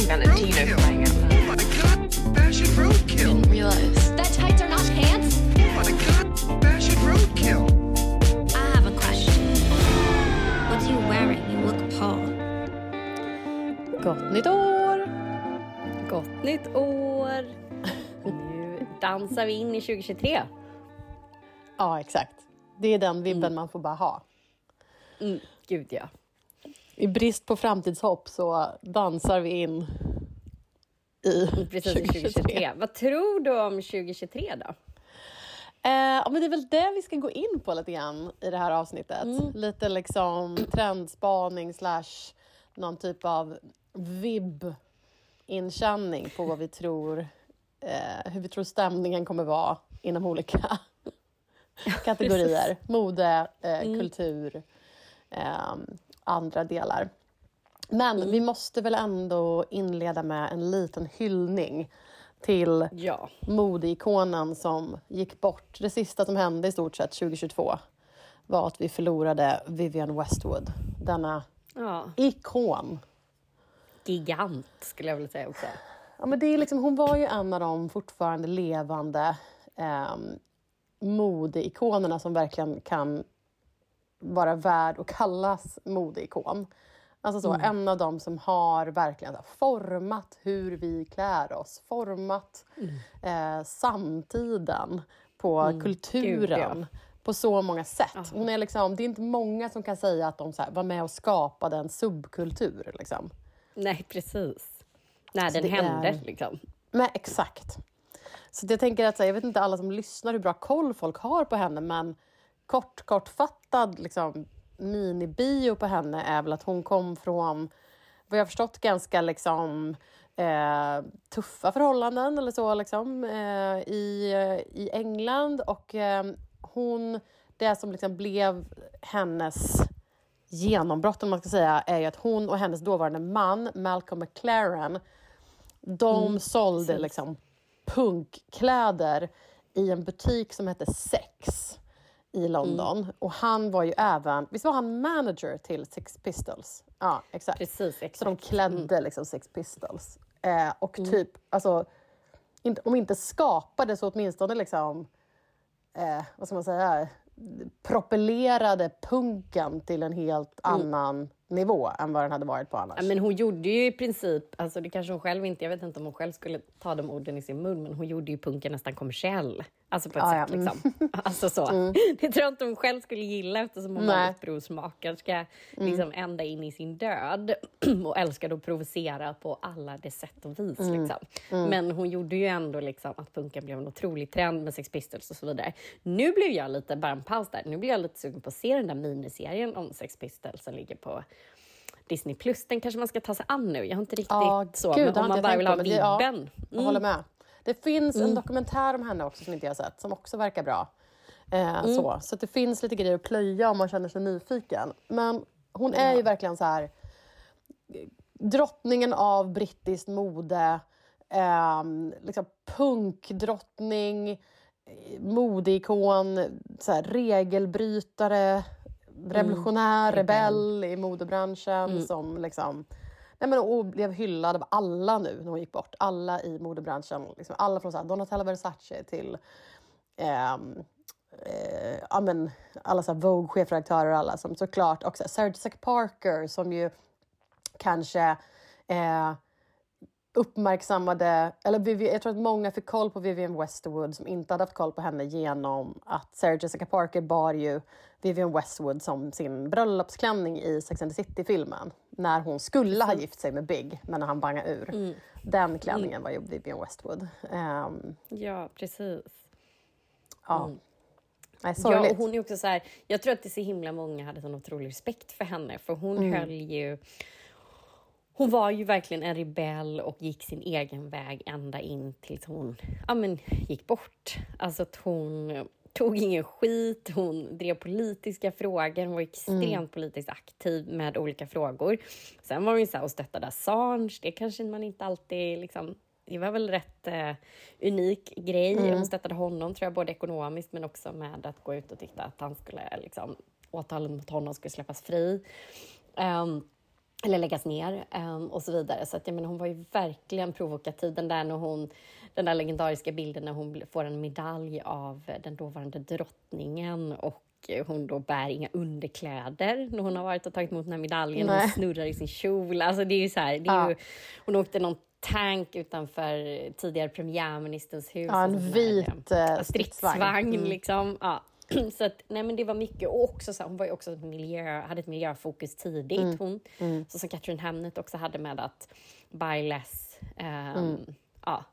for crying out loud. Oh my god, fashion roadkill. Didn't realize. That tights are not pants? Oh my god, fashion roadkill. I have a question. What are you wearing? You look Paul. Gott nytt år! Gott nytt år! Nu dansar vi in i 2023. Ja, exakt. Det är den vibben man får bara ha. Mm, gud ja. I brist på framtidshopp så dansar vi in i Precis, 2023. Vad tror du om 2023 då? Eh, men det är väl det vi ska gå in på lite grann i det här avsnittet. Mm. Lite liksom trendspaning slash någon typ av vibb-inkänning på vad vi tror, eh, hur vi tror stämningen kommer vara inom olika kategorier. Mode, eh, Mm. kultur, eh, andra delar. Men Mm. vi måste väl ändå inleda med en liten hyllning till Ja. modeikonen som gick bort. Det sista som hände i stort sett 2022 var att vi förlorade Vivienne Westwood. Denna ja. ikon. Gigant skulle jag vilja säga också. Ja, men det är liksom, hon var ju en av de fortfarande levande eh, modeikonerna som verkligen kan vara värd att kallas modeikon. Alltså så, En av dem som har verkligen format hur vi klär oss, format eh, samtiden på kulturen Gud, på så många sätt. Hon är liksom, det är inte många som kan säga att de så här, var med och skapade en subkultur. Liksom. Nej, precis. När den hände är- liksom. Nej, exakt. Så jag tänker att så här, jag vet inte alla som lyssnar hur bra koll folk har på henne, men kort, kortfattad liksom, minibio på henne är väl att hon kom från, vad jag har förstått, ganska liksom eh, tuffa förhållanden eller så liksom, eh, i, i England. Och eh, hon, det som liksom blev hennes genombrott om man ska säga är ju att hon och hennes dåvarande man Malcolm McLaren de sålde liksom punkkläder i en butik som hette Sex i London. Och han var ju även, visst var han manager till Sex Pistols? Ja, exakt. Precis, exakt. Så de klädde liksom Sex Pistols. Eh, och typ, alltså, inte, om inte skapade så åtminstone liksom, eh, vad ska man säga, propellerade punken till en helt annan nivå än vad den hade varit på annars. Ja, men hon gjorde ju i princip, alltså det kanske hon själv inte, jag vet inte om hon själv skulle ta de orden i sin mun, men hon gjorde ju punken nästan kommersiell. Alltså på ett Ja, ja. sätt liksom. Alltså så. Det tror jag inte hon själv skulle gilla eftersom hon var Nej. upprorsmakerska liksom ända in i sin död och älskade att provocera på alla de sätt och vis. Liksom. Men hon gjorde ju ändå liksom att punken blev en otrolig trend med Sex Pistols och så vidare. Nu blev jag lite, bara en paus där, nu blir jag lite sugen på att se den där miniserien om Sex Pistols som ligger på Disney Plus, den kanske man ska ta sig an nu. Jag har inte riktigt Ja, så, gud, men om man bara vill ha det- ja. vibben. Jag håller med. Det finns en dokumentär om henne också som inte jag har sett, som också verkar bra. Eh, så så att det finns lite grejer att plöja om man känner sig nyfiken. Men hon är ju verkligen så här drottningen av brittiskt mode, eh, liksom punkdrottning, modeikon, så här, regelbrytare, revolutionär, rebell i modebranschen som liksom Nej, men, och blev hyllad av alla nu när hon gick bort. Alla i modebranschen. Liksom, alla från så här, Donatella Versace till ehm, eh, ja, men, alla så här Vogue-chefredaktörer och alla som såklart också Sarah Jessica Parker som ju kanske eh, uppmärksammade, eller Vivi- jag tror att många fick koll på Vivienne Westwood som inte hade haft koll på henne genom att Sarah Jessica Parker bar ju Vivienne Westwood som sin bröllopsklänning i Sex and the City-filmen när hon skulle ha gift sig med Big, men när han bangade ur. Den klänningen var ju Vivienne Westwood. Ehm, Ja, precis. ja. Nej, Ja, och hon är också så här, jag tror att det är så himla många hade sån otrolig respekt för henne, för hon Mm. höll ju... Hon var ju verkligen en rebell och gick sin egen väg ända in tills hon ja, men, gick bort. Alltså att hon tog ingen skit, hon drev politiska frågor, hon var extremt Mm. politiskt aktiv med olika frågor. Sen var hon ju så här och stöttade Assange, det kanske man inte alltid liksom det var väl rätt eh, unik grej. Mm. Hon stöttade honom, tror jag, både ekonomiskt men också med att gå ut och titta att han skulle, liksom, åtalet mot honom skulle släppas fri. Ehm, eller läggas ner ehm, och så vidare. Så att, jag menar, hon var ju verkligen provokativ. Den där, när hon, den där legendariska bilden när hon får en medalj av den dåvarande drottningen och hon då bär inga underkläder när hon har varit och tagit emot den här medaljen. Nej. Hon snurrar i sin kjol. Alltså det är ju så här, det är Ja. ju, hon åkte någon tank utanför tidigare premiärministerns hus. Ja, en vit, eh, stridsvagn. stridsvagn. Mm. Liksom. Ja. Så att, nej, men det var mycket. Och också så här, hon var ju också ett miljö, hade ett miljöfokus tidigt. Mm. Hon, Så som Catherine Hamnet också hade med att buy less. ehm, Mm. ja,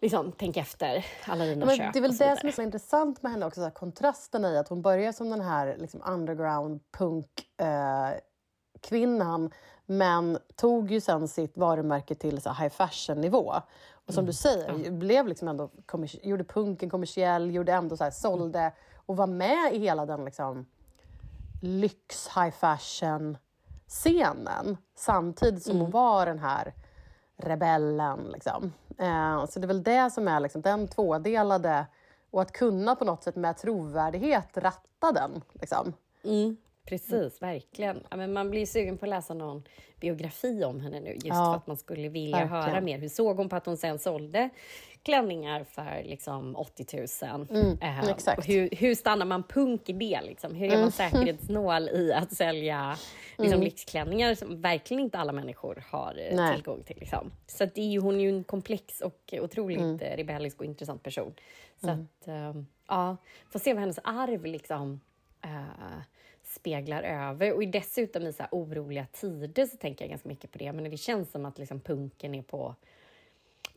liksom, tänk efter alla dina Men köp det är väl det som är så intressant med henne också, så här, kontrasten i att hon börjar som den här liksom, underground punk eh, kvinnan men tog ju sen sitt varumärke till så high fashion nivå. Och som du säger, blev liksom ändå gjorde punken kommersiell, gjorde ändå så här, sålde och var med i hela den liksom, lyx high fashion scenen samtidigt som hon var den här rebellen. Liksom. Eh, så det är väl det som är liksom, den tvådelade och att kunna på något sätt med trovärdighet ratta den. Liksom. Mm, precis, verkligen. Ja, men man blir sugen på att läsa någon biografi om henne nu, just Ja, för att man skulle vilja verkligen. höra mer. Hur såg hon på att hon sen sålde klänningar för liksom 80 000? Eh, exakt. Mm. hur, hur stannar man punk i det? Liksom? Hur är man säkerhetsnål i att sälja liksom, lyxklänningar som verkligen inte alla människor har eh, Mm. Nej. tillgång till? Liksom. Så att är hon är ju en komplex och otroligt Mm. eh, rebellisk och intressant person. Så att, eh, ja, får se vad hennes arv liksom eh, speglar över. Och dessutom i så oroliga tider så tänker jag ganska mycket på det. Men det känns som att liksom punken är på,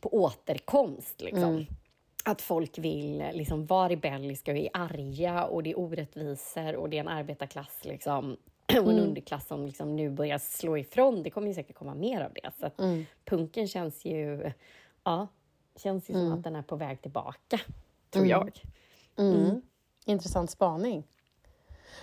på återkomst. Liksom. Att folk vill liksom vara rebelliska och är arga och det är orättvisor och det är en arbetarklass liksom, och en underklass som liksom nu börjar slå ifrån. Det kommer ju säkert komma mer av det. Så att punken känns ju, ja, känns ju som att den är på väg tillbaka, tror jag. Mm. Intressant spaning.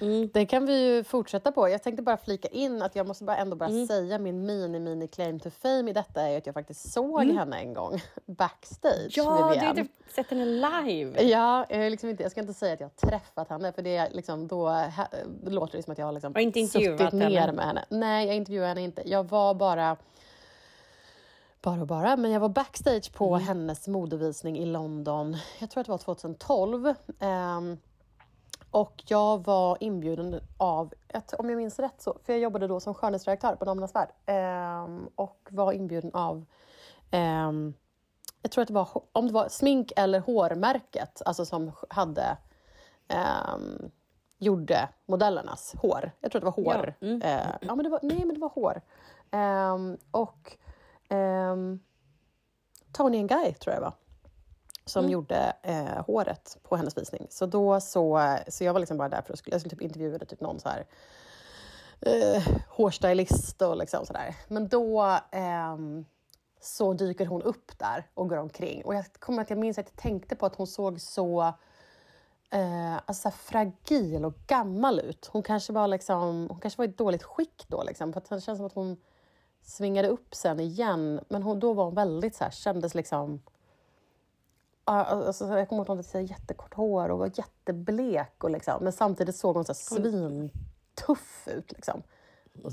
Mm. Det kan vi ju fortsätta på. Jag tänkte bara flika in att jag måste bara ändå bara Mm. säga min mini-mini claim to fame i detta är att jag faktiskt såg henne en gång backstage. Mm. Ja, du har typ sett henne live. Ja, jag, liksom inte, jag ska inte säga att jag har träffat henne för det, är liksom, då, ha, då låter det som att jag har liksom suttit ner henne? med henne. Nej, jag intervjuade henne inte. Jag var bara, bara och bara, men jag var backstage på Mm. hennes modevisning i London. Jag tror att det var 2012. Ehm, och jag var inbjuden av, ett, om jag minns rätt, så, för jag jobbade då som skönhetsredaktör på Damernas Värld. Ehm, och var inbjuden av ehm, jag tror att det var, om det var smink eller hårmärket, alltså som hade ehm, gjorde modellernas hår. Jag tror att det var hår. Ja, mm. Eh, ja, men det var, nej, men det var hår. Ehm, och um, Tony and Guy, tror jag det var, som Mm. gjorde eh, håret på hennes visning. Så då så, så jag var liksom bara där för att jag skulle typ intervjua typ någon så här eh, hårstylist och liksom sådär. Men då ehm, så dyker hon upp där och går omkring. Och jag kommer att jag minns att jag tänkte på att hon såg så eh, alltså fragil och gammal ut. Hon kanske var liksom, hon kanske var i dåligt skick då. Liksom, för det känns som att hon svingade upp sen igen. Men hon, då var hon väldigt så här, kändes liksom... ja, Alltså, jag kommer ihåg att hon hade så jättekort hår och var jätteblek. Och liksom, men samtidigt såg hon så svintuff ut. Liksom.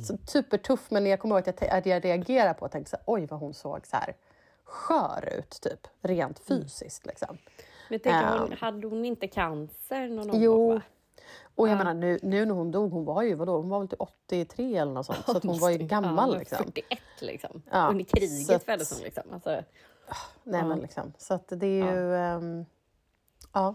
Så, supertuff, men jag kommer ihåg att jag, att jag reagerade på och tänkte så här, oj vad hon såg så här skör ut, typ. Rent fysiskt. Liksom. Men tänker, hon, Ehm. hade hon inte cancer någon gång? Jo. Och jag Ja. menar nu, nu när hon dog, hon var ju vadå, hon var väl till 83 eller något sånt. Så att hon var ju Ja, gammal var liksom. 41 liksom. Ja, Under kriget så föddes hon liksom. Alltså, Nej Ja. men liksom. Så att det är ju... ehm, ja.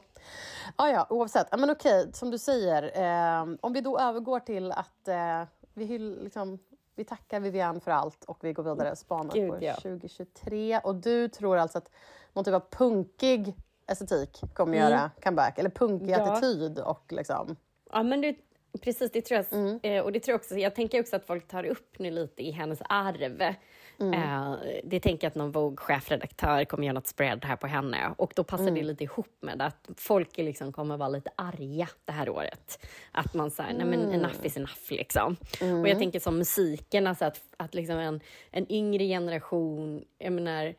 ja, ja, oavsett. Ja, men okej, som du säger. ehm, om vi då övergår till att eh, vi, hyll, liksom, vi tackar Vivienne för allt och vi går vidare och spanar Gud, på ja. 2023. Och du tror alltså att någon typ av punkig estetik kommer Mm. göra comeback? Eller punkig Ja. attityd och liksom... Ja, men det, precis, det tror jag. Mm. Eh, och det tror jag också. Jag tänker också att folk tar upp nu lite i hennes arv. Mm. Eh, det tänker jag att någon Vogue-chefredaktör kommer göra något spread här på henne. Och då passar Mm. det lite ihop med att folk liksom kommer vara lite arga det här året. Att man säger, nej men Mm. enough is enough liksom. Och jag tänker som musiken, alltså att, att liksom en, en yngre generation, jag menar,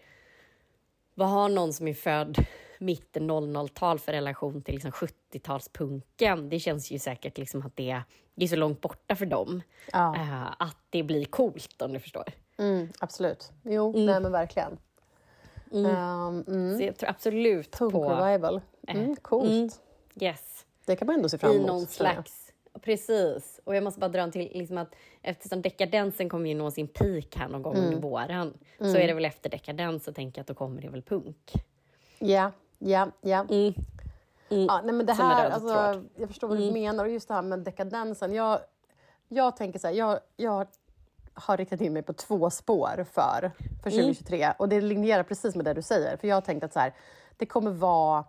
vad har någon som är född mitten 00-tal för relation till liksom 70-talspunken. Det känns ju säkert liksom att det, det är så långt borta för dem. Ja. eh, att det blir coolt om du förstår. Mm, absolut. Jo, nej men verkligen. Mm. Så jag tror absolut Punk på... revival. Mm, coolt. Mm, yes. Det kan man ändå se fram I emot. någon känner jag. slags... Precis. Och jag måste bara dra en till liksom att eftersom dekadensen kommer ju nå sin peak här någon gång Mm. under våren så är det väl efter dekadens så tänker jag att då kommer det väl punk. Ja, ja, ja. Mm. Ja, nej men det här, alltså. Mm. jag förstår vad du menar. Och just det här med dekadensen. Jag, jag tänker så här, jag, jag har riktat in mig på två spår för, för Mm. 2023. Och det linjerar precis med det du säger. För jag har tänkt att så här, det kommer vara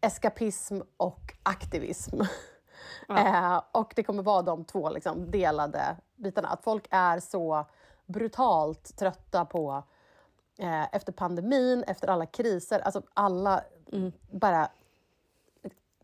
eskapism och aktivism. Eh, och det kommer vara de två liksom, delade bitarna. Att folk är så brutalt trötta på eh, efter pandemin, efter alla kriser. Alltså alla bara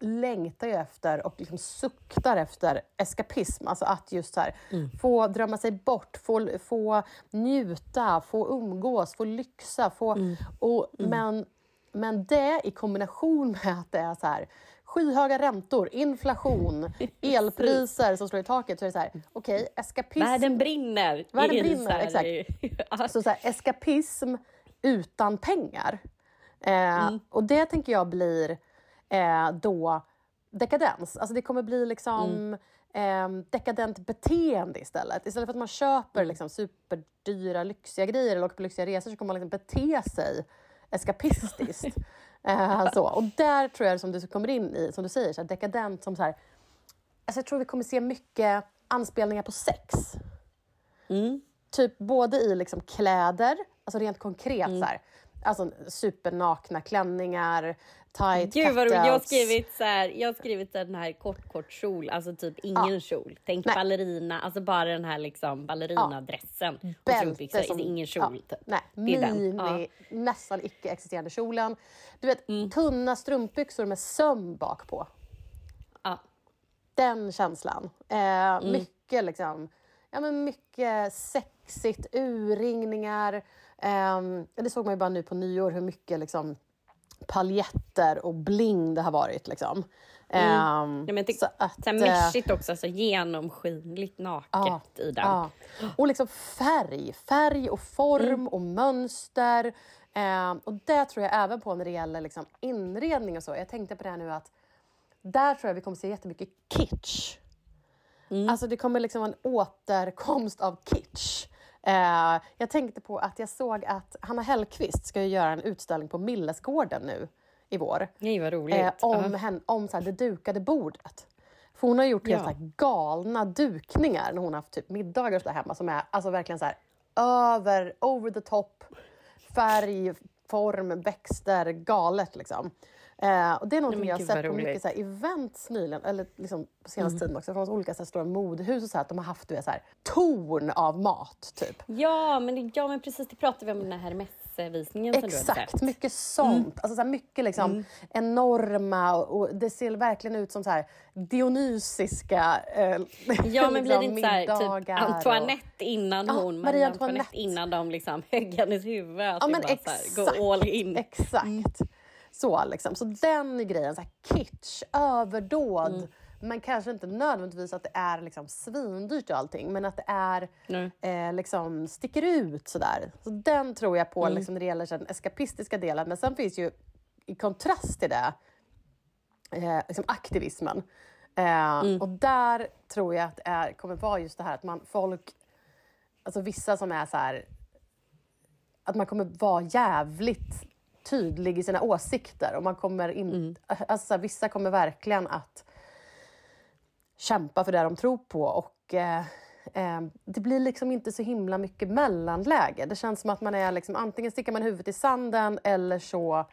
längtar ju efter och liksom suktar efter eskapism. Alltså att just här, få drömma sig bort, få, få njuta, få umgås, få lyxa. Få, och, Men, men det i kombination med att det är så här, skyhöga räntor, inflation, elpriser som slår i taket. Så är det så här, okej, eskapism. Världen brinner! Världen brinner, exakt. Så, så här, eskapism utan pengar. Eh, Och det tänker jag blir eh, då dekadens. Alltså det kommer bli liksom eh, dekadent beteende istället. Istället för att man köper liksom, superdyra lyxiga grejer eller åker på lyxiga resor så kommer man liksom bete sig eskapistiskt. eh, så. Och där tror jag som du kommer in i, som du säger, så här, dekadent som så här, alltså jag tror vi kommer se mycket anspelningar på sex. Typ både i liksom kläder, alltså rent konkret så här, alltså supernakna klänningar, tight Gud vad roligt. Jag har skrivit så här, jag har skrivit den här kort kort kjol, alltså typ ingen kjol. Tänk Nej. ballerina, alltså bara den här liksom ballerinadressen. strumpbyxor, Bälte som... ingen kjol. Ja, typ. nej, mini, Ja. Mm. nästan icke-existerande kjolen. Du vet, tunna strumpbyxor med söm bak på. Ja. Den känslan. Eh, Mm. Mycket liksom, ja men mycket sexigt, urringningar. Ehm, det såg man ju bara nu på nyår hur mycket liksom paljetter och bling det har varit. Liksom. Ehm, Ja, men tycker, så att, så här eh, mässigt också, alltså genomskinligt naket Ja, i den. Ja. Och liksom färg. Färg och form Mm. och mönster. Eh, och det tror jag även på när det gäller liksom inredning och så. Jag tänkte på det här nu att där tror jag vi kommer se jättemycket kitsch. Mm. Alltså det kommer liksom vara en återkomst av kitsch. Eh, jag tänkte på att jag såg att Hanna Hellquist ska göra en utställning på Millesgården nu i vår. Nej, vad roligt. Eh, om Ja. hen, om så här, det dukade bordet. För hon har gjort helt Ja. här galna dukningar när hon har haft typ middagar och så hemma som är alltså verkligen så här över, over the top, färg, form, växter, galet liksom. Eh, och det är men jag har sett på mycket så här, events nyligen, eller liksom på senaste Mm. tiden också, från olika så här, stora modehus och så här, att de har haft du vet, så här, torn av mat typ. Ja, men, ja, men precis. Det pratade vi om i den här Hermes-visningen som du hade Exakt, sett. mycket sånt. Alltså så här, mycket liksom enorma och, och det ser verkligen ut som så här dionysiska eh, Ja, men blir det liksom inte så här, typ middagar och- Antoinette innan Ja, hon, Marie Antoinette. Antoinette innan de liksom högg hennes huvud. Att Ja, men bara så här, gå all in. Exakt. Så, liksom. så den grejen, så här kitsch, överdåd. Mm. Men kanske inte nödvändigtvis att det är liksom svindyrt och allting, men att det är, eh, liksom, sticker ut sådär. Så den tror jag på Mm. liksom, när det gäller den eskapistiska delen. Men sen finns ju i kontrast till det eh, liksom aktivismen. Eh, Mm. Och där tror jag att det är, kommer vara just det här att man, folk, alltså vissa som är så här, att man kommer vara jävligt tydlig i sina åsikter. Och man kommer in, alltså så här, vissa kommer verkligen att kämpa för det de tror på. Och eh, eh, det blir liksom inte så himla mycket mellanläge. Det känns som att man är liksom, antingen sticker man huvudet i sanden eller så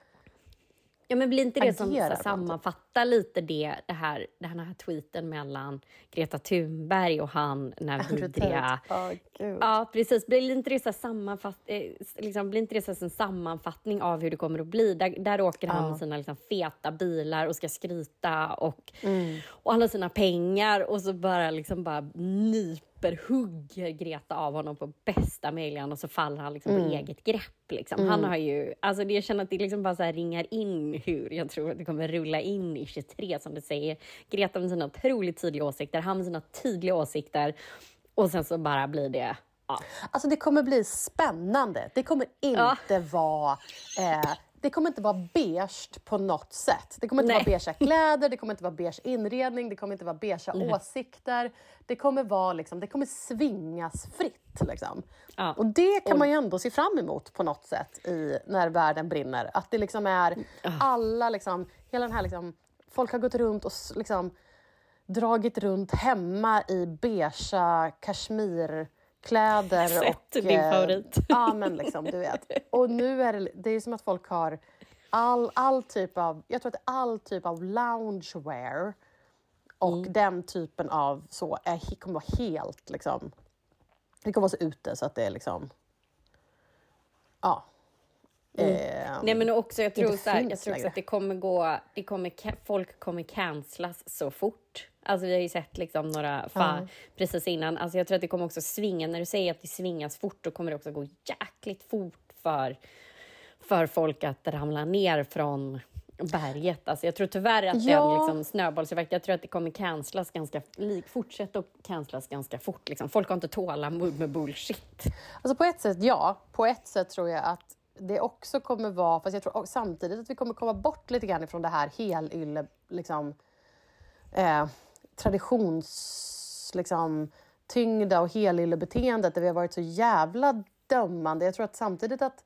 Ja, men blir inte det som så sammanfattar fattar lite det, det här, den här tweeten mellan Greta Thunberg och han, den här vidriga... Ja, gud. Ja, precis. Blir inte det, så sammanfatt, eh, liksom, blir inte det så en sammanfattning av hur det kommer att bli? Där, där åker han med sina liksom, feta bilar och ska skryta och, och alla sina pengar och så bara, liksom, bara nyperhugger Greta av honom på bästa möjliga och så faller han liksom, på eget grepp. Liksom. Han har ju, alltså, det- jag känner att det liksom bara så ringar in hur jag tror att det kommer rulla in i 23, som du säger. Greta med sina otroligt tydliga åsikter, han med sina tydliga åsikter och sen så bara blir det Ja. Alltså det kommer bli spännande. Det kommer inte vara... Eh, det kommer inte vara beige på något sätt. Det kommer inte Nej. vara beigea kläder, det kommer inte vara beige inredning, det kommer inte vara beigea åsikter. Det kommer, vara liksom, det kommer svingas fritt. Liksom. Ja. Och det kan man ju ändå se fram emot på något sätt i När världen brinner. Att det liksom är alla, liksom, hela den här liksom, folk har gått runt och liksom, dragit runt hemma i beigea kashmirkläder. Sett och, din eh, favorit. Ja, men liksom, du vet. Och nu är det, det är som att folk har all, all typ av, jag tror att all typ av loungewear och Mm. den typen av så är, kommer vara helt liksom, det kommer vara så ute så att det är liksom, ja. Eh, Mm. Nej men också, jag tror, så här, jag tror också att det kommer gå, det kommer, folk kommer cancelas så fort. Alltså vi har ju sett liksom några fall precis innan. Alltså jag tror att det kommer också svinga, när du säger att det svingas fort, då kommer det också gå jäkligt fort för, för folk att ramla ner från berget. Alltså jag tror tyvärr att Ja. den liksom snöbollseffekt, jag tror att det kommer cancelas ganska, fortsätta att cancelas ganska fort. Liksom. Folk har inte tålamod med bullshit. Alltså på ett sätt ja, på ett sätt tror jag att det också kommer vara, fast jag tror samtidigt att vi kommer komma bort lite grann ifrån det här helylle, liksom, eh, traditions, liksom, tyngda och helyllebeteendet där vi har varit så jävla dömande. Jag tror att samtidigt att,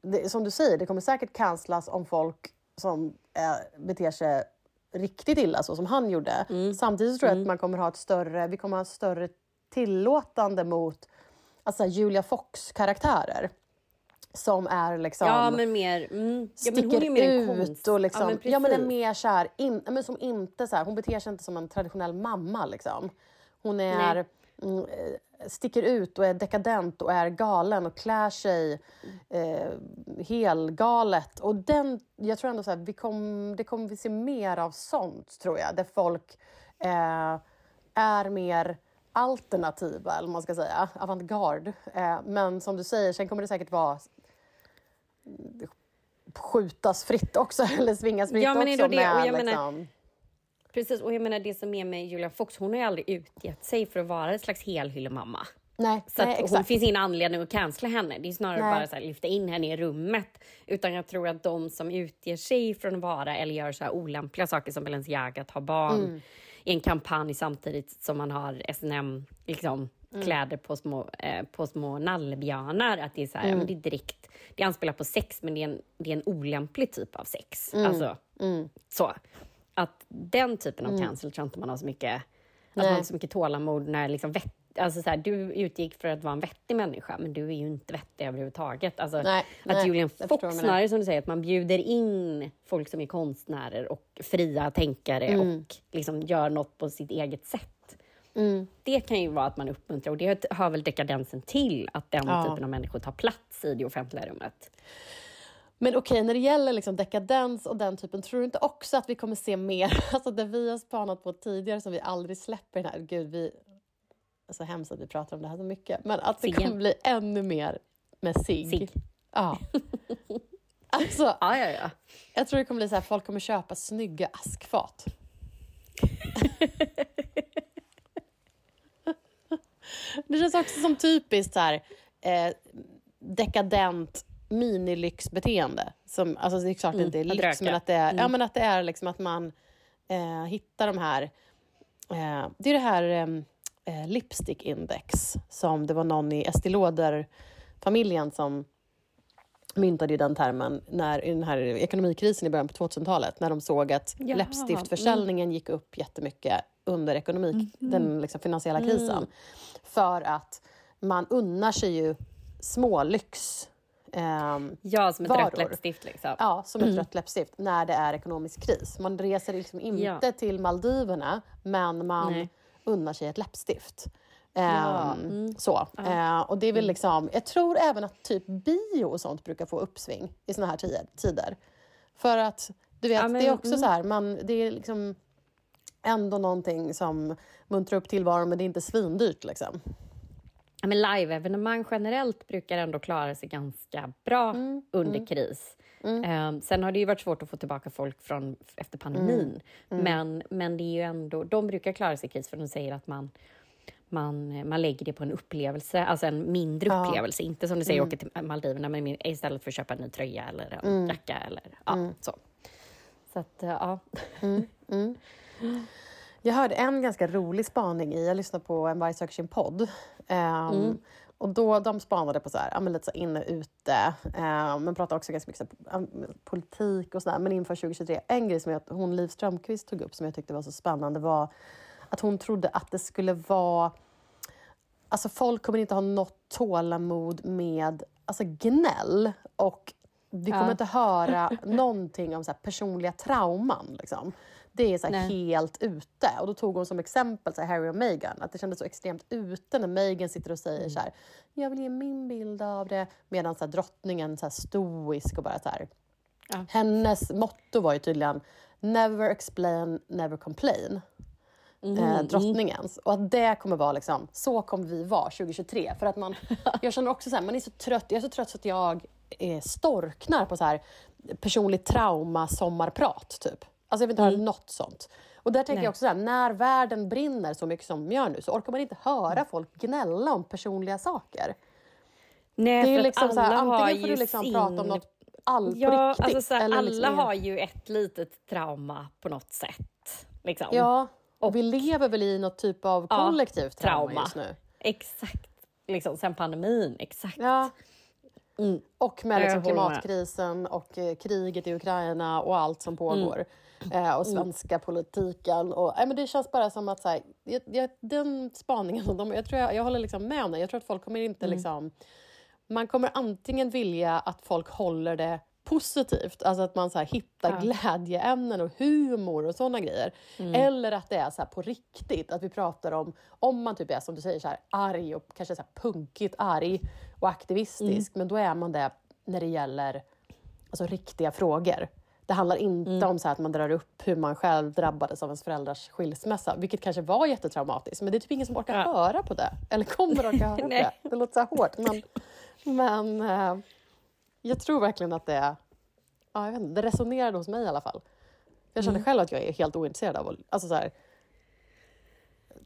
det, som du säger, det kommer säkert cancelas om folk som eh, beter sig riktigt illa så som han gjorde. Samtidigt så tror jag att man kommer ha ett större, vi kommer ha ett större tillåtande mot alltså, Julia Fox-karaktärer. Som är liksom Ja, men mer... Mm, ja, men sticker mer ut och liksom, ja, men ja, men är mer så här, in, men som inte så här, hon beter sig inte som en traditionell mamma liksom. Hon är, mm, eh, sticker ut och är dekadent och är galen och klär sig eh, helgalet. Och den, jag tror ändå så här, vi kom, det kommer vi se mer av sånt tror jag, där folk eh, är mer alternativa, eller man ska säga, avantgarde. Eh, men som du säger, sen kommer det säkert vara skjutas fritt också, eller svingas fritt Ja, men också. det det? Och med, jag menar- liksom, Precis, och jag menar det som är med Julia Fox, hon har ju aldrig utgett sig för att vara en slags helhyllemamma. nej, Så nej hon finns ingen anledning att cancella henne. Det är snarare Nej. bara så här, lyfta in henne i rummet. Utan jag tror att de som utger sig från att vara eller gör så här olämpliga saker som Balenciaga, tar barn Mm. i en kampanj samtidigt som man har S&M liksom, Mm. kläder på små, eh, på små nallebjörnar. Att det är så här, Mm. men det är direkt, det anspelar på sex men det är en, det är en olämplig typ av sex. Mm. Alltså, så. Att den typen av cancel tror jag inte man har så mycket, att man har så mycket tålamod när liksom vett, alltså så här, du utgick för att vara en vettig människa, men du är ju inte vettig överhuvudtaget. Alltså, Nej, att nej, Julian Fox snarare som du säger, att man bjuder in folk som är konstnärer och fria tänkare Mm. och liksom gör något på sitt eget sätt. Mm. Det kan ju vara att man uppmuntrar och det hör väl dekadensen till att den Ja. typen av människor tar plats i det offentliga rummet. Men okej, när det gäller liksom dekadens och den typen, tror du inte också att vi kommer se mer, alltså det vi har spanat på tidigare som vi aldrig släpper den här, gud vi, alltså hemskt att vi pratar om det här så mycket, men att det kommer bli ännu mer med cigg. Cigg. Ja. Alltså, Ja, ja, ja. jag tror det kommer bli så här, folk kommer köpa snygga askfat. det känns också som typiskt så här, eh, dekadent minilyxbeteende. Som, alltså det är klart det inte är Mm, lyx, men att det är, ja, men att det är liksom att man eh, hittar de här... Eh, det är det här eh, lipstick index som det var någon i Estée Lauder-familjen som myntade ju den termen när, i den här ekonomikrisen i början på 2000-talet när de såg att Jaha, läppstiftförsäljningen gick upp jättemycket under ekonomik, den liksom finansiella krisen. För att man unnar sig ju smålyx ehm, Ja, som ett varor. rött läppstift liksom. Ja, som ett rött läppstift när det är ekonomisk kris. Man reser liksom inte Ja. till Maldiverna, men man Nej. unnar sig ett läppstift. Ja, Ehm, Så. Eh, och det är Mm. väl liksom, jag tror även att typ bio och sånt brukar få uppsving i såna här tider. För att du vet, Ja, men- det är också mm. så här, man, det är liksom ändå någonting som muntrar upp tillvaron men det är inte svindyrt liksom. Ja, men live-evenemang generellt brukar ändå klara sig ganska bra Mm, under kris. Eh, sen har det ju varit svårt att få tillbaka folk från efter pandemin. Mm, Men, men det är ju ändå, de brukar klara sig i kris för de säger att man, man, man lägger det på en upplevelse, alltså en mindre Ja. Mm. upplevelse. Inte som du säger, åka till Maldiverna men istället för att köpa en ny tröja eller en jacka. Eller, ja, Mm. så. Så att, eh, ja. Jag hörde en ganska rolig spaning i, jag lyssnade på En varg söker sin podd. Ehm, Och då, de spanade på så här, ja, lite så inne ute, ehm, men pratade också ganska mycket så här, um, politik och sådär. Men inför 2023, en grej som jag, hon Liv Strömquist tog upp som jag tyckte var så spännande var att hon trodde att det skulle vara Alltså folk kommer inte ha något tålamod med alltså gnäll och vi kommer Ja. inte höra någonting om så personliga trauman. Liksom. Det är så helt ute. Och då tog hon som exempel så här Harry och Meghan. Att det kändes så extremt ute när Meghan sitter och säger så här. Jag vill ge min bild av det. Medan så här, drottningen så här stoisk och bara så här. Ja. Hennes motto var ju tydligen Never explain, never complain eh, drottningens. Och att det kommer vara liksom, så kommer vi vara 2023. För att man, jag känner också så här, man är så trött, jag är så trött så att jag eh, storknar på så här personligt trauma sommarprat typ. Alltså jag vill inte höra något sånt. Och där tänker Nej. jag också så här, när världen brinner så mycket som gör nu så orkar man inte höra folk gnälla om personliga saker. Nej, Det är för liksom så här, alla antingen får du liksom sin... prata om något all Ja, riktigt. alltså så här, eller alla liksom- har ju ett litet trauma på något sätt. Liksom. Ja, och vi lever väl i något typ av Ja, kollektivt trauma, trauma. just nu. Exakt. Liksom, sen pandemin, exakt. Ja. Mm. Och med liksom klimatkrisen och eh, kriget i Ukraina och allt som pågår. Mm. Eh, och svenska politiken. Och, nej, men det känns bara som att så här, jag, jag, den spaningen, de, jag, tror jag, jag håller liksom med om den. Jag tror att folk kommer inte Mm. liksom... Man kommer antingen vilja att folk håller det positivt, alltså att man så hittar Ja. glädjeämnen och humor och sådana grejer. Mm. Eller att det är så på riktigt, att vi pratar om, om man typ är som du säger så här arg och kanske så här punkigt arg och aktivistisk, men då är man det när det gäller alltså, riktiga frågor. Det handlar inte om så här att man drar upp hur man själv drabbades av ens föräldrars skilsmässa, vilket kanske var jättetraumatiskt, men det är typ ingen som orkar Ja. höra på det. Eller kommer orka höra på det. Det låter så här hårt, men, men eh, jag tror verkligen att det, ja, jag vet inte, det resonerade hos mig i alla fall. Jag känner själv att jag är helt ointresserad av alltså så här,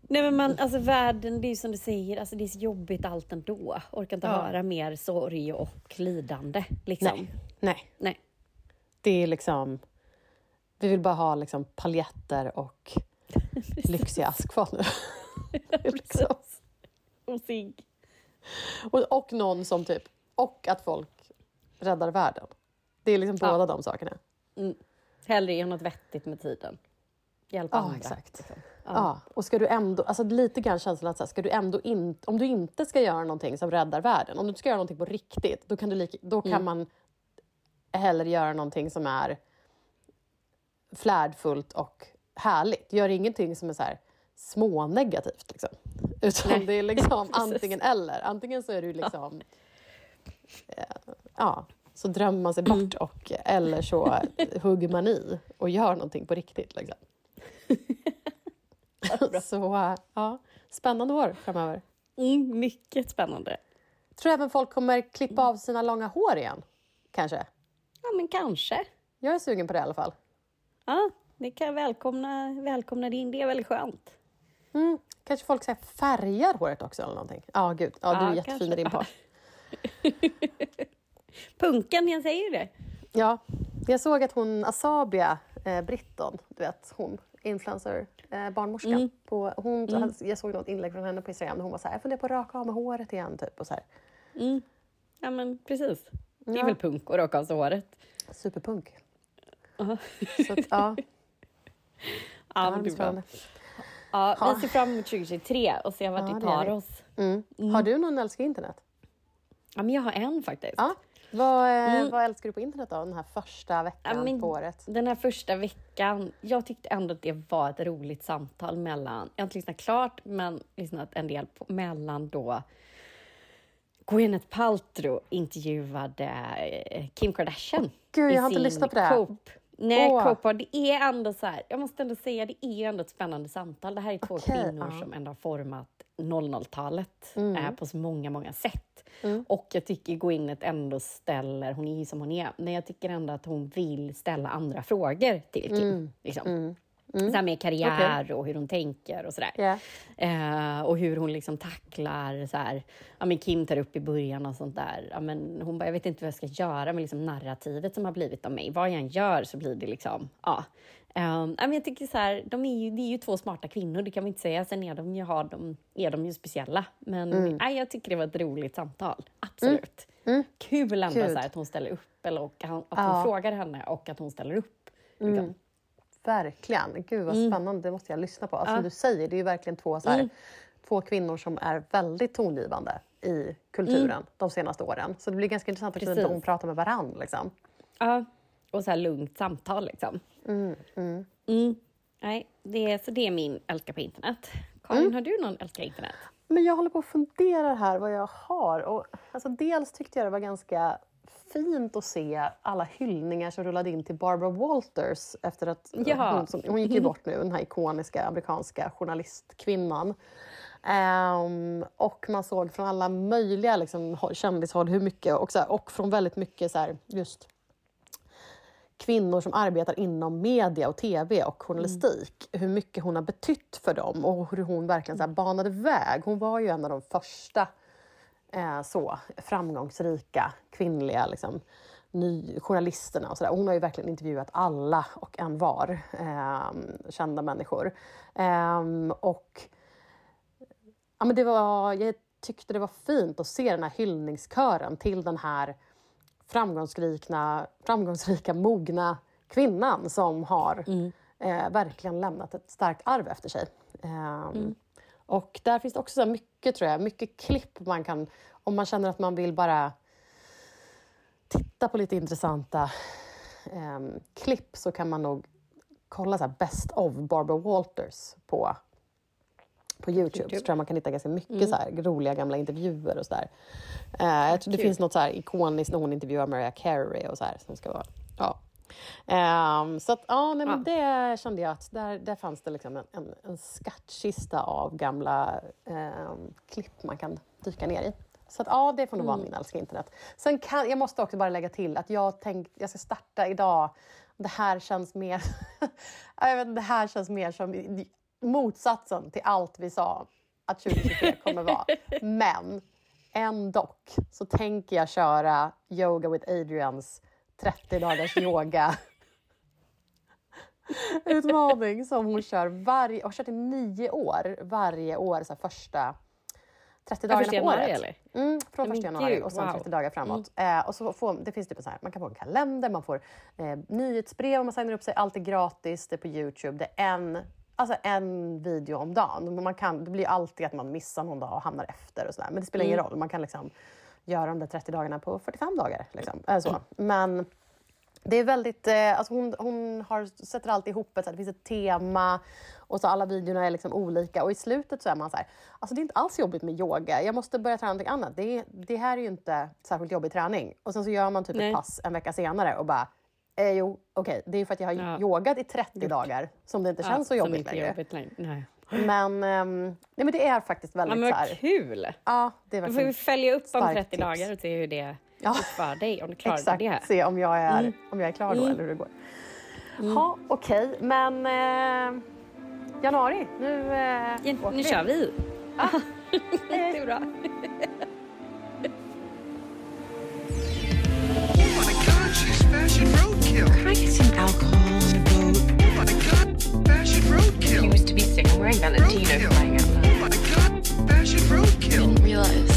Nej, men man, alltså, världen, det är ju som du säger, alltså, det är så jobbigt allt ändå. Orkar inte Ja. höra mer sorg och lidande. Liksom. nej, nej. Nej. Det är liksom, vi vill bara ha liksom paljetter och lyxiga askfat nu. liksom. Och cigg. och, och någon som typ, och att folk räddar världen. Det är liksom Ja. båda de sakerna. Hellre göra något vettigt med tiden. Hjälpa Ja, andra. exakt. liksom. Ja. och ska du ändå, alltså lite grann känslan att så här, ska du ändå in, om du inte ska göra någonting som räddar världen, om du inte ska göra någonting på riktigt, då kan, du lika, då kan Mm. man hellre göra någonting som är flärdfullt och härligt. Gör ingenting som är så här smånegativt. Liksom. Utan Nej. det är liksom antingen eller. Antingen så är du liksom... Ja, så drömmer man sig bort och eller så hugger man i och gör någonting på riktigt. Liksom. så ja, spännande år framöver. Mm, mycket spännande. Tror även folk kommer klippa av sina långa hår igen. Kanske. Ja, men kanske. Jag är sugen på det i alla fall. Ja, det kan välkomna, välkomna det in. Det är väldigt skönt. Mm. Kanske folk så färgar håret också eller någonting. Ja, gud. Ja, du är jättefin i din par. Punken, jag säger det. Ja, jag såg att hon Asabia eh, Britton, du vet hon, influencer, eh, barnmorska. Mm. På, hon, Jag såg något inlägg från henne på Instagram där hon var så här, jag funderar på att raka av med håret igen. Typ, och så här. Mm. Ja, men precis. Det är Ja. väl punk att raka av sig håret. Superpunk. Ja. Så att, ja, Ja, ja, men det är bra. Ja, Ja. vi ser fram emot 2023 och ser vart Ja, det tar oss. Mm. Har du någon älskar internet? Ja, men jag har en faktiskt. Ja, Vad, eh, Mm. vad älskar du på internet då, den här första veckan Ja, men på året? Den här första veckan, jag tyckte ändå att det var ett roligt samtal mellan, jag har inte lyssnat klart, men lyssnat en del på, mellan då Gwyneth Paltrow intervjuade eh, Kim Kardashian. Gud, jag har inte lyssnat på det. Cope. Nej. Cope, det är ändå så här, jag måste ändå säga, det är ändå ett spännande samtal. Det här är två Okej, kvinnor ja. som ändå har format 00-talet Mm. eh, på så många, många sätt. Och jag tycker Gwyneth ändå ställer, hon är ju som hon är, men jag tycker ändå att hon vill ställa andra frågor till Kim. Mm. Liksom. Så här med karriär och hur hon tänker och sådär. Ja. Eh, och hur hon liksom tacklar så här, ja men Kim tar upp i början och sånt där, ja men hon bara, jag vet inte vad jag ska göra med liksom narrativet som har blivit av mig. Vad jag än gör så blir det liksom, ja. Eh, ja, men jag tycker så här, de är ju, det är ju två smarta kvinnor, det kan man inte säga. Sen är de ju, har de, är de ju speciella. Men Mm. nej, jag tycker det var ett roligt samtal, absolut. Kul ändå Gud. så här, att hon ställer upp, eller och att Ja. hon frågar henne och att hon ställer upp. Liksom. Verkligen. Gud vad Mm. spännande, det måste jag lyssna på. Alltså, Som du säger, det är ju verkligen två, så här, Mm. två kvinnor som är väldigt tongivande i kulturen de senaste åren. Så det blir ganska intressant att Mm. Precis. de pratar med varandra. Liksom. Ja, och så här lugnt samtal liksom. Mm. Nej, det är, så det är min älska på internet. Karin, har du någon älska internet? Men jag håller på och funderar här vad jag har. Och, alltså, dels tyckte jag det var ganska fint att se alla hyllningar som rullade in till Barbara Walters efter att Ja. hon, som, hon gick ju bort nu, den här ikoniska amerikanska journalistkvinnan. Ehm, och man såg från alla möjliga liksom, håll- kändishåll hur mycket, och, så här, och från väldigt mycket så här, just kvinnor som arbetar inom media och tv och journalistik. Hur mycket hon har betytt för dem och hur hon verkligen så här banade väg. Hon var ju en av de första eh, så framgångsrika kvinnliga liksom, ny, journalisterna. Och så där. Hon har ju verkligen intervjuat alla och en var eh, kända människor. Ehm, och ja, men det var, jag tyckte det var fint att se den här hyllningskören till den här framgångsrika, framgångsrika mogna kvinnan som har eh, verkligen lämnat ett starkt arv efter sig. Ehm, Och där finns det också så mycket, tror jag, mycket klipp man kan, om man känner att man vill bara titta på lite intressanta ehm, klipp så kan man nog kolla så här Best of Barbara Walters på, på Youtube. Så tror jag man kan hitta ganska mycket så här roliga gamla intervjuer och sådär. Uh, jag tror det finns något så här ikoniskt när hon intervjuar Mariah Carey och så här som ska vara... Ja. Ehm, så att, ja, nej, men det kände jag att där, där fanns det liksom en, en, en skattkista av gamla ehm, klipp man kan dyka ner i. Så att, ja, det får nog vara min älskade internet. Sen kan, jag måste också bara lägga till att jag tänkt, jag ska starta idag. Det här känns mer, jag vet, det här känns mer som motsatsen till allt vi sa att 2023 kommer vara. Men ändå så tänker jag köra Yoga with Adrians 30 dagars yoga utmaning som hon kör varje, har kört i nio år, varje år så första 30 Ja, dagarna på året. eller? Mm, från första januari och sen wow. 30 dagar framåt. Eh, och så får, det finns typ så här, man kan få en kalender, man får eh, nyhetsbrev om man signar upp sig, allt är gratis, det är på Youtube. Det är en, alltså en video om dagen. Man kan, det blir alltid att man missar någon dag och hamnar efter och sådär. Men det spelar ingen roll, man kan liksom göra de där 30 dagarna på 45 dagar. Liksom. Eh, så. Men det är väldigt, eh, alltså hon, hon har, sätter alltid ihop ett, så det finns ett tema och så alla videorna är liksom olika och i slutet så är man så här, alltså det är inte alls jobbigt med yoga, jag måste börja träna någonting annat. Det, det här är ju inte särskilt jobbig träning. Och sen så gör man typ Nej. ett pass en vecka senare och bara, eh, jo okej, det är ju för att jag har Ja. yogat i 30 dagar som det inte Ja, känns så jobbigt längre. jobbigt längre. Men, um, nej, men det är faktiskt väldigt... Men vad kul! Ja, det är Då får vi följa upp om 30 tips. dagar och se hur det ja. gick för dig, om du klarade Exakt, det. Se om jag är, mm. om jag är klar då mm. eller hur det går. Mm. Okej, okay. men eh, januari, nu eh, ja, Nu vi. kör vi! Ah. Hej, är bra. Fashion roadkill. Can I get some alcohol? Oh my god, fashion roadkill. He used to be sick. Greg Valentino playing out loud. I didn't realize.